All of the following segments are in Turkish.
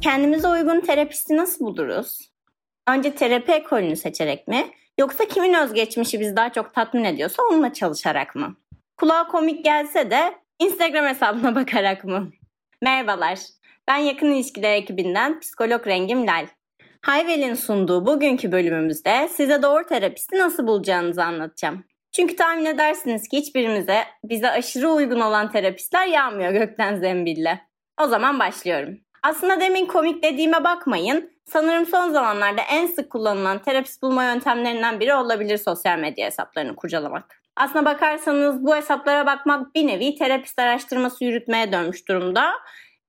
Kendimize uygun terapisti nasıl buluruz? Önce terapi ekolünü seçerek mi? Yoksa kimin özgeçmişi bizi daha çok tatmin ediyorsa onunla çalışarak mı? Kulağa komik gelse de Instagram hesabına bakarak mı? Merhabalar, ben yakın ilişkiler ekibinden psikolog Rengim Lal. Hayvel'in sunduğu bugünkü bölümümüzde size doğru terapisti nasıl bulacağınızı anlatacağım. Çünkü tahmin edersiniz ki hiçbirimize bize aşırı uygun olan terapistler yağmıyor gökten zembille. O zaman başlıyorum. Aslında demin komik dediğime bakmayın. Sanırım son zamanlarda en sık kullanılan terapist bulma yöntemlerinden biri olabilir sosyal medya hesaplarını kurcalamak. Aslına bakarsanız bu hesaplara bakmak bir nevi terapist araştırması yürütmeye dönmüş durumda.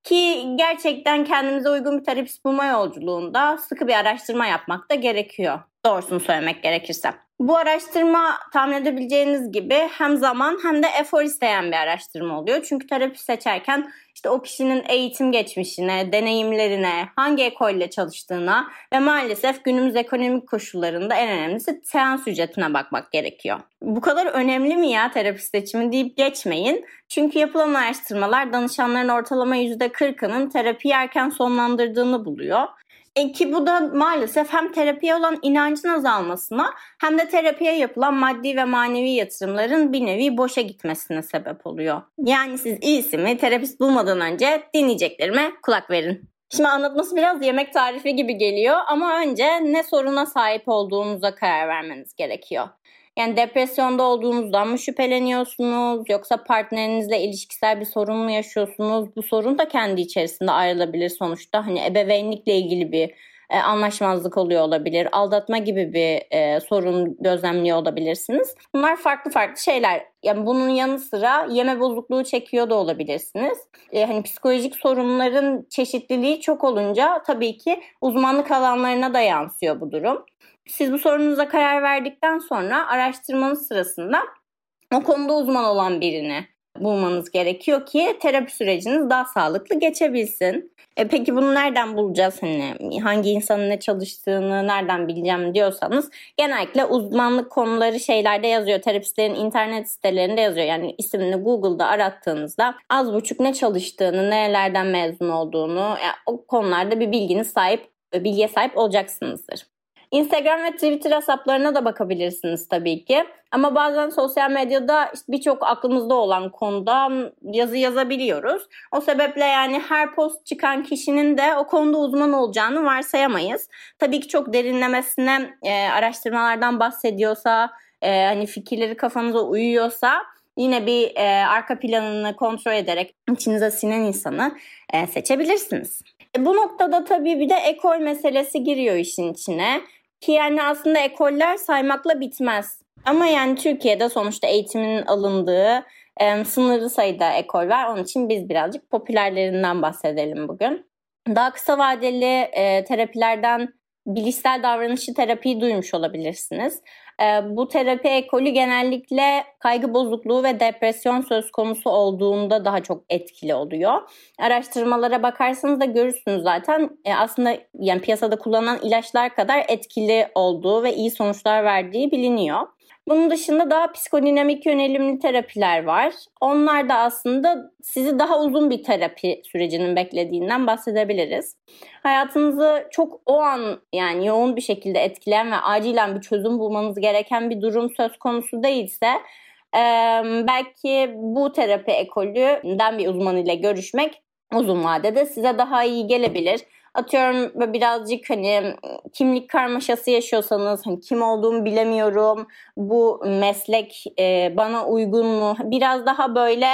Ki gerçekten kendimize uygun bir terapist bulma yolculuğunda sıkı bir araştırma yapmak da gerekiyor. Doğrusunu söylemek gerekirse. Bu araştırma tahmin edebileceğiniz gibi hem zaman hem de efor isteyen bir araştırma oluyor. Çünkü terapi seçerken işte o kişinin eğitim geçmişine, deneyimlerine, hangi ekolle çalıştığına ve maalesef günümüz ekonomik koşullarında en önemlisi seans ücretine bakmak gerekiyor. Bu kadar önemli mi ya terapist seçimi deyip geçmeyin. Çünkü yapılan araştırmalar danışanların ortalama %40'ının terapi erken sonlandırdığını buluyor. E ki bu da maalesef hem terapiye olan inancın azalmasına hem de terapiye yapılan maddi ve manevi yatırımların bir nevi boşa gitmesine sebep oluyor. Yani siz iyisi mi terapist bulmadan önce dinleyeceklerime kulak verin. Şimdi anlatması biraz yemek tarifi gibi geliyor ama önce ne soruna sahip olduğunuza karar vermeniz gerekiyor. Yani depresyonda olduğunuzdan mı şüpheleniyorsunuz yoksa partnerinizle ilişkisel bir sorun mu yaşıyorsunuz? Bu sorun da kendi içerisinde ayrılabilir sonuçta. Hani ebeveynlikle ilgili bir e, anlaşmazlık oluyor olabilir. Aldatma gibi bir e, sorun gözlemliyor olabilirsiniz. Bunlar farklı farklı şeyler. Yani bunun yanı sıra yeme bozukluğu çekiyor da olabilirsiniz. E, hani psikolojik sorunların çeşitliliği çok olunca tabii ki uzmanlık alanlarına da yansıyor bu durum. Siz bu sorunuza karar verdikten sonra araştırmanız sırasında o konuda uzman olan birini bulmanız gerekiyor ki terapi süreciniz daha sağlıklı geçebilsin. E peki bunu nereden bulacağız? Hani hangi insanın ne çalıştığını nereden bileceğim diyorsanız genellikle uzmanlık konuları şeylerde yazıyor. Terapistlerin internet sitelerinde yazıyor. Yani ismini Google'da arattığınızda az buçuk ne çalıştığını, nerelerden mezun olduğunu yani o konularda bir bilginiz sahip, bilgiye sahip olacaksınızdır. Instagram ve Twitter hesaplarına da bakabilirsiniz tabii ki. Ama bazen sosyal medyada işte birçok aklımızda olan konuda yazı yazabiliyoruz. O sebeple yani her post çıkan kişinin de o konuda uzman olacağını varsayamayız. Tabii ki çok derinlemesine e, araştırmalardan bahsediyorsa, e, hani fikirleri kafanıza uyuyorsa yine bir e, arka planını kontrol ederek içinize sinen insanı e, seçebilirsiniz. E, bu noktada tabii bir de ekol meselesi giriyor işin içine. Ki yani aslında ekoller saymakla bitmez. Ama yani Türkiye'de sonuçta eğitimin alındığı e, sınırlı sayıda ekol var. Onun için biz birazcık popülerlerinden bahsedelim bugün. Daha kısa vadeli e, terapilerden bilişsel davranışçı terapiyi duymuş olabilirsiniz. Ee, bu terapi ekolü genellikle kaygı bozukluğu ve depresyon söz konusu olduğunda daha çok etkili oluyor. Araştırmalara bakarsanız da görürsünüz zaten e, aslında yani piyasada kullanılan ilaçlar kadar etkili olduğu ve iyi sonuçlar verdiği biliniyor. Bunun dışında daha psikodinamik yönelimli terapiler var. Onlar da aslında sizi daha uzun bir terapi sürecinin beklediğinden bahsedebiliriz. Hayatınızı çok o an yani yoğun bir şekilde etkileyen ve acilen bir çözüm bulmanız gereken bir durum söz konusu değilse belki bu terapi ekolünden bir uzman ile görüşmek uzun vadede size daha iyi gelebilir. Atıyorum birazcık hani kimlik karmaşası yaşıyorsanız hani kim olduğumu bilemiyorum. Bu meslek e, bana uygun mu? Biraz daha böyle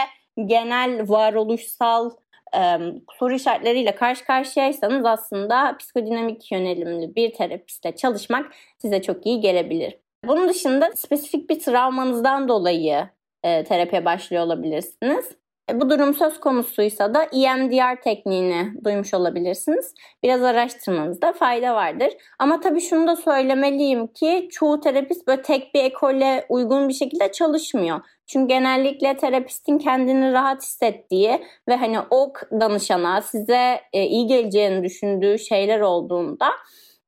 genel varoluşsal e, soru işaretleriyle karşı karşıyaysanız aslında psikodinamik yönelimli bir terapistle çalışmak size çok iyi gelebilir. Bunun dışında spesifik bir travmanızdan dolayı e, terapiye başlıyor olabilirsiniz. E, bu durum söz konusuysa da EMDR tekniğini duymuş olabilirsiniz. Biraz araştırmanızda fayda vardır. Ama tabii şunu da söylemeliyim ki çoğu terapist böyle tek bir ekole uygun bir şekilde çalışmıyor. Çünkü genellikle terapistin kendini rahat hissettiği ve hani o danışana size e, iyi geleceğini düşündüğü şeyler olduğunda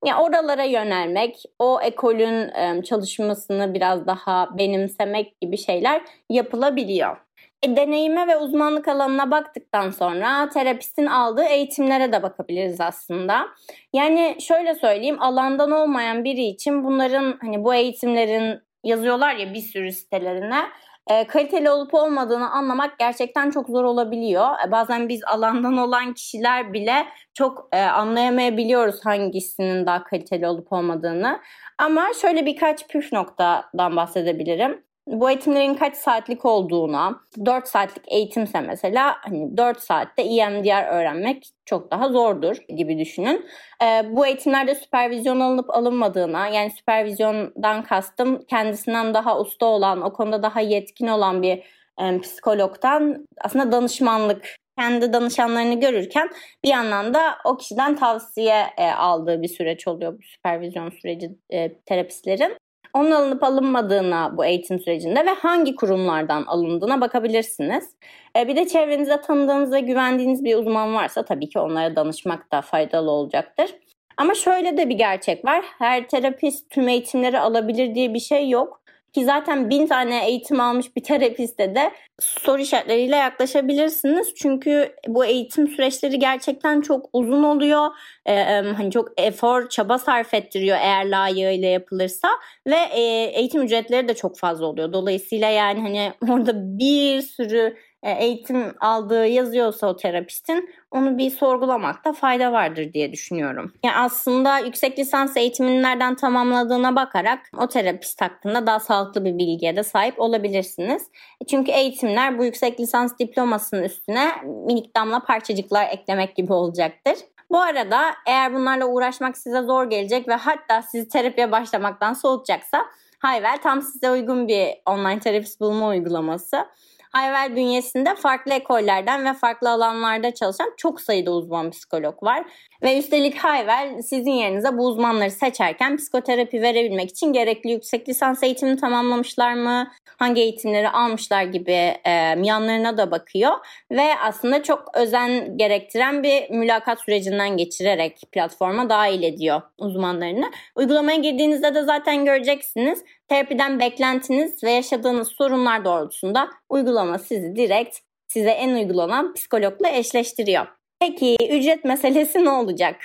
ya oralara yönelmek, o ekolün çalışmasını biraz daha benimsemek gibi şeyler yapılabiliyor. E, deneyime ve uzmanlık alanına baktıktan sonra terapistin aldığı eğitimlere de bakabiliriz aslında. Yani şöyle söyleyeyim alandan olmayan biri için bunların hani bu eğitimlerin yazıyorlar ya bir sürü sitelerine e, kaliteli olup olmadığını anlamak gerçekten çok zor olabiliyor. E, bazen biz alandan olan kişiler bile çok e, anlayamayabiliyoruz hangisinin daha kaliteli olup olmadığını. Ama şöyle birkaç püf noktadan bahsedebilirim bu eğitimlerin kaç saatlik olduğuna, 4 saatlik eğitimse mesela hani 4 saatte EMDR öğrenmek çok daha zordur gibi düşünün. Ee, bu eğitimlerde süpervizyon alınıp alınmadığına yani süpervizyondan kastım kendisinden daha usta olan, o konuda daha yetkin olan bir e, psikologdan aslında danışmanlık kendi danışanlarını görürken bir yandan da o kişiden tavsiye e, aldığı bir süreç oluyor bu süpervizyon süreci e, terapistlerin. Onun alınıp alınmadığına bu eğitim sürecinde ve hangi kurumlardan alındığına bakabilirsiniz. E, bir de çevrenizde tanıdığınız ve güvendiğiniz bir uzman varsa tabii ki onlara danışmak da faydalı olacaktır. Ama şöyle de bir gerçek var. Her terapist tüm eğitimleri alabilir diye bir şey yok. Ki zaten bin tane eğitim almış bir terapiste de soru işaretleriyle yaklaşabilirsiniz. Çünkü bu eğitim süreçleri gerçekten çok uzun oluyor. Ee, hani çok efor, çaba sarf ettiriyor eğer layığıyla yapılırsa. Ve e, eğitim ücretleri de çok fazla oluyor. Dolayısıyla yani hani orada bir sürü eğitim aldığı yazıyorsa o terapistin onu bir sorgulamakta fayda vardır diye düşünüyorum. Yani aslında yüksek lisans eğitimini nereden tamamladığına bakarak o terapist hakkında daha sağlıklı bir bilgiye de sahip olabilirsiniz. E, çünkü eğitimler bu yüksek lisans diplomasının üstüne minik damla parçacıklar eklemek gibi olacaktır. Bu arada eğer bunlarla uğraşmak size zor gelecek ve hatta sizi terapiye başlamaktan soğutacaksa Hayvel tam size uygun bir online terapist bulma uygulaması. Hayvel bünyesinde farklı ekollerden ve farklı alanlarda çalışan çok sayıda uzman psikolog var. Ve üstelik Hayvel sizin yerinize bu uzmanları seçerken psikoterapi verebilmek için gerekli yüksek lisans eğitimini tamamlamışlar mı? Hangi eğitimleri almışlar gibi e, yanlarına da bakıyor. Ve aslında çok özen gerektiren bir mülakat sürecinden geçirerek platforma dahil ediyor uzmanlarını. Uygulamaya girdiğinizde de zaten göreceksiniz. Terapiden beklentiniz ve yaşadığınız sorunlar doğrultusunda uygulama sizi direkt size en uygulanan psikologla eşleştiriyor. Peki ücret meselesi ne olacak?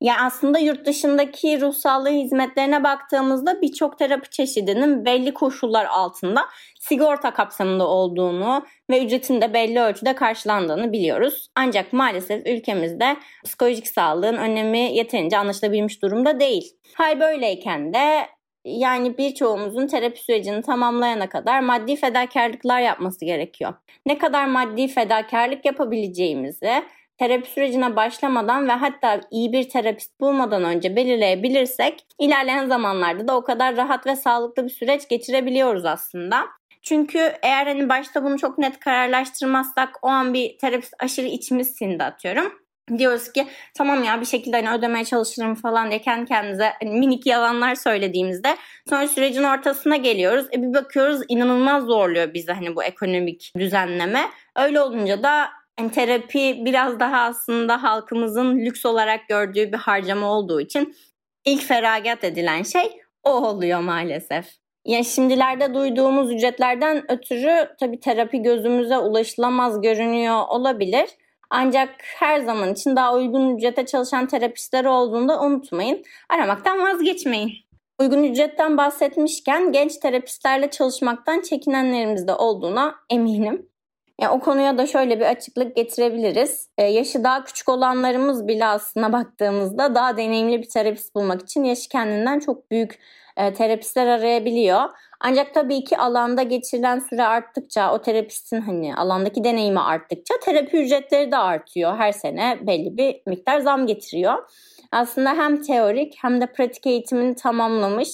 Ya aslında yurt dışındaki ruh sağlığı hizmetlerine baktığımızda birçok terapi çeşidinin belli koşullar altında sigorta kapsamında olduğunu ve ücretin de belli ölçüde karşılandığını biliyoruz. Ancak maalesef ülkemizde psikolojik sağlığın önemi yeterince anlaşılabilmiş durumda değil. Hal böyleyken de yani birçoğumuzun terapi sürecini tamamlayana kadar maddi fedakarlıklar yapması gerekiyor. Ne kadar maddi fedakarlık yapabileceğimizi terapi sürecine başlamadan ve hatta iyi bir terapist bulmadan önce belirleyebilirsek ilerleyen zamanlarda da o kadar rahat ve sağlıklı bir süreç geçirebiliyoruz aslında. Çünkü eğer hani başta bunu çok net kararlaştırmazsak o an bir terapist aşırı içimiz sindi atıyorum diyoruz ki tamam ya bir şekilde hani ödemeye çalışırım falan diye kendi kendimize hani minik yalanlar söylediğimizde sonra sürecin ortasına geliyoruz. E bir bakıyoruz inanılmaz zorluyor bizi hani bu ekonomik düzenleme. Öyle olunca da yani terapi biraz daha aslında halkımızın lüks olarak gördüğü bir harcama olduğu için ilk feragat edilen şey o oluyor maalesef. Yani şimdilerde duyduğumuz ücretlerden ötürü tabii terapi gözümüze ulaşılamaz görünüyor olabilir. Ancak her zaman için daha uygun ücrete çalışan terapistler olduğunda unutmayın. Aramaktan vazgeçmeyin. Uygun ücretten bahsetmişken genç terapistlerle çalışmaktan çekinenlerimiz de olduğuna eminim. Yani o konuya da şöyle bir açıklık getirebiliriz. Ee, yaşı daha küçük olanlarımız bile aslına baktığımızda daha deneyimli bir terapist bulmak için yaşı kendinden çok büyük e, terapistler arayabiliyor. Ancak tabii ki alanda geçirilen süre arttıkça o terapistin hani alandaki deneyimi arttıkça terapi ücretleri de artıyor. Her sene belli bir miktar zam getiriyor. Aslında hem teorik hem de pratik eğitimini tamamlamış.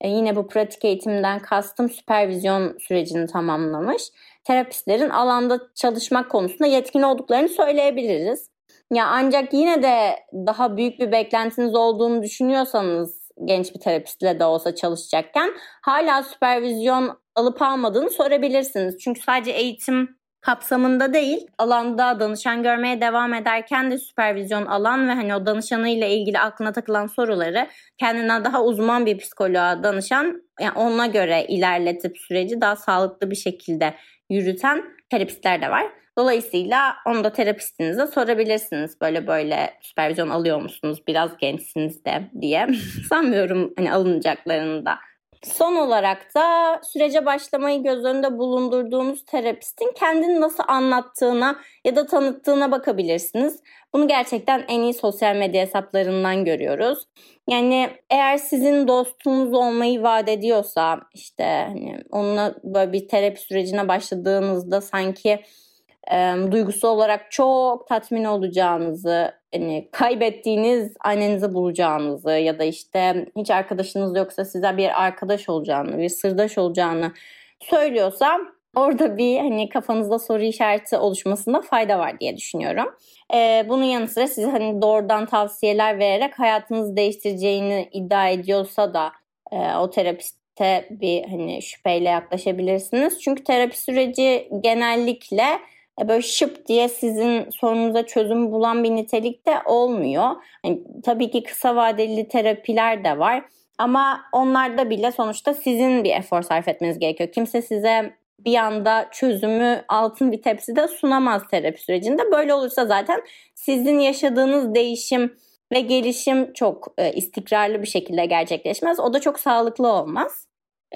E, yine bu pratik eğitimden kastım süpervizyon sürecini tamamlamış. Terapistlerin alanda çalışmak konusunda yetkin olduklarını söyleyebiliriz. Ya ancak yine de daha büyük bir beklentiniz olduğunu düşünüyorsanız genç bir terapistle de olsa çalışacakken hala süpervizyon alıp almadığını sorabilirsiniz. Çünkü sadece eğitim kapsamında değil, alanda danışan görmeye devam ederken de süpervizyon alan ve hani o danışanıyla ilgili aklına takılan soruları kendinden daha uzman bir psikoloğa danışan, yani ona göre ilerletip süreci daha sağlıklı bir şekilde yürüten terapistler de var. Dolayısıyla onu da terapistinize sorabilirsiniz. Böyle böyle süpervizyon alıyor musunuz? Biraz gençsiniz de diye. Sanmıyorum hani alınacaklarını da. Son olarak da sürece başlamayı göz önünde bulundurduğunuz terapistin kendini nasıl anlattığına ya da tanıttığına bakabilirsiniz. Bunu gerçekten en iyi sosyal medya hesaplarından görüyoruz. Yani eğer sizin dostunuz olmayı vaat ediyorsa işte hani onunla böyle bir terapi sürecine başladığınızda sanki e, duygusal olarak çok tatmin olacağınızı, hani kaybettiğiniz annenizi bulacağınızı ya da işte hiç arkadaşınız yoksa size bir arkadaş olacağını, bir sırdaş olacağını söylüyorsa orada bir hani kafanızda soru işareti oluşmasında fayda var diye düşünüyorum. Ee, bunun yanı sıra size hani doğrudan tavsiyeler vererek hayatınızı değiştireceğini iddia ediyorsa da e, o terapiste bir hani şüpheyle yaklaşabilirsiniz. Çünkü terapi süreci genellikle böyle şıp diye sizin sorunuza çözüm bulan bir nitelikte olmuyor. Yani, tabii ki kısa vadeli terapiler de var. Ama onlarda bile sonuçta sizin bir efor sarf etmeniz gerekiyor. Kimse size bir anda çözümü altın bir tepside sunamaz terapi sürecinde. Böyle olursa zaten sizin yaşadığınız değişim ve gelişim çok e, istikrarlı bir şekilde gerçekleşmez. O da çok sağlıklı olmaz.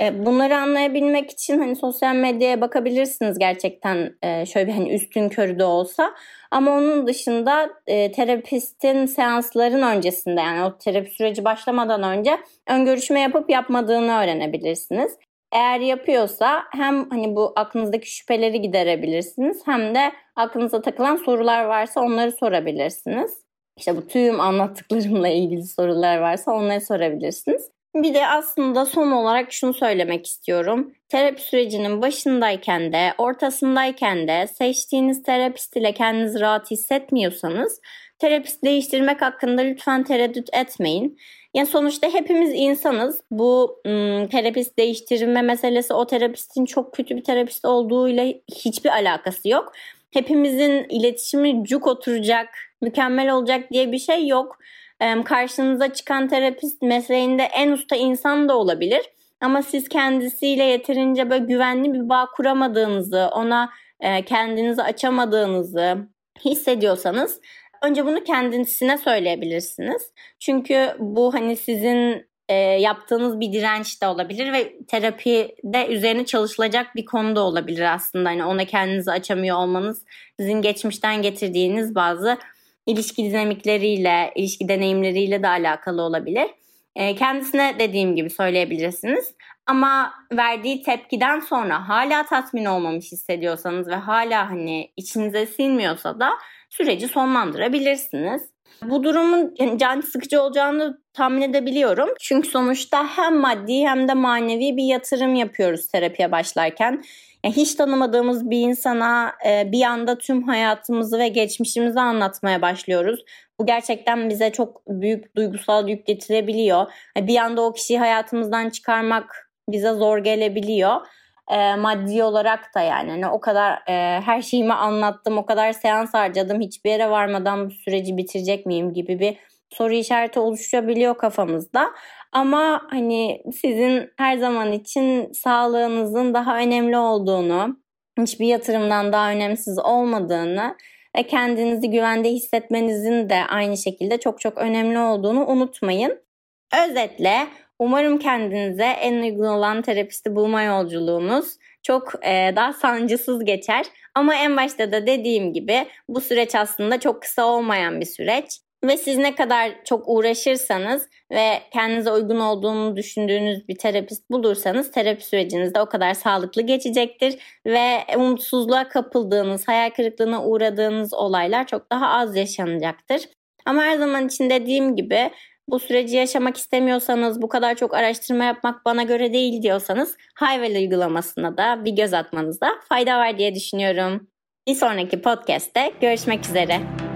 E, bunları anlayabilmek için hani sosyal medyaya bakabilirsiniz gerçekten e, şöyle bir hani üstün körü de olsa. Ama onun dışında e, terapistin seansların öncesinde yani o terapi süreci başlamadan önce ön görüşme yapıp yapmadığını öğrenebilirsiniz. Eğer yapıyorsa hem hani bu aklınızdaki şüpheleri giderebilirsiniz hem de aklınıza takılan sorular varsa onları sorabilirsiniz. İşte bu tüm anlattıklarımla ilgili sorular varsa onları sorabilirsiniz. Bir de aslında son olarak şunu söylemek istiyorum. Terapi sürecinin başındayken de, ortasındayken de seçtiğiniz terapist ile kendinizi rahat hissetmiyorsanız terapist değiştirmek hakkında lütfen tereddüt etmeyin. Yani sonuçta hepimiz insanız. Bu ım, terapist değiştirme meselesi o terapistin çok kötü bir terapist olduğuyla hiçbir alakası yok. Hepimizin iletişimi cuk oturacak, mükemmel olacak diye bir şey yok. Karşınıza çıkan terapist mesleğinde en usta insan da olabilir. Ama siz kendisiyle yeterince böyle güvenli bir bağ kuramadığınızı, ona e, kendinizi açamadığınızı hissediyorsanız önce bunu kendisine söyleyebilirsiniz. Çünkü bu hani sizin e, yaptığınız bir direnç de olabilir ve terapide üzerine çalışılacak bir konu da olabilir aslında. Hani ona kendinizi açamıyor olmanız sizin geçmişten getirdiğiniz bazı ilişki dinamikleriyle, ilişki deneyimleriyle de alakalı olabilir. E, kendisine dediğim gibi söyleyebilirsiniz. Ama verdiği tepkiden sonra hala tatmin olmamış hissediyorsanız ve hala hani içinize sinmiyorsa da süreci sonlandırabilirsiniz. Bu durumun can sıkıcı olacağını tahmin edebiliyorum. Çünkü sonuçta hem maddi hem de manevi bir yatırım yapıyoruz terapiye başlarken. Yani hiç tanımadığımız bir insana e, bir anda tüm hayatımızı ve geçmişimizi anlatmaya başlıyoruz. Bu gerçekten bize çok büyük duygusal yük getirebiliyor. Bir anda o kişiyi hayatımızdan çıkarmak bize zor gelebiliyor. E, maddi olarak da yani hani o kadar e, her şeyimi anlattım, o kadar seans harcadım, hiçbir yere varmadan bu süreci bitirecek miyim gibi bir soru işareti oluşabiliyor kafamızda. Ama hani sizin her zaman için sağlığınızın daha önemli olduğunu, hiçbir yatırımdan daha önemsiz olmadığını ve kendinizi güvende hissetmenizin de aynı şekilde çok çok önemli olduğunu unutmayın. Özetle umarım kendinize en uygun olan terapisti bulma yolculuğunuz çok e, daha sancısız geçer. Ama en başta da dediğim gibi bu süreç aslında çok kısa olmayan bir süreç. Ve siz ne kadar çok uğraşırsanız ve kendinize uygun olduğunu düşündüğünüz bir terapist bulursanız terapi süreciniz de o kadar sağlıklı geçecektir ve umutsuzluğa kapıldığınız, hayal kırıklığına uğradığınız olaylar çok daha az yaşanacaktır. Ama her zaman için dediğim gibi bu süreci yaşamak istemiyorsanız, bu kadar çok araştırma yapmak bana göre değil diyorsanız Hayvel uygulamasına da bir göz atmanızda fayda var diye düşünüyorum. Bir sonraki podcast'te görüşmek üzere.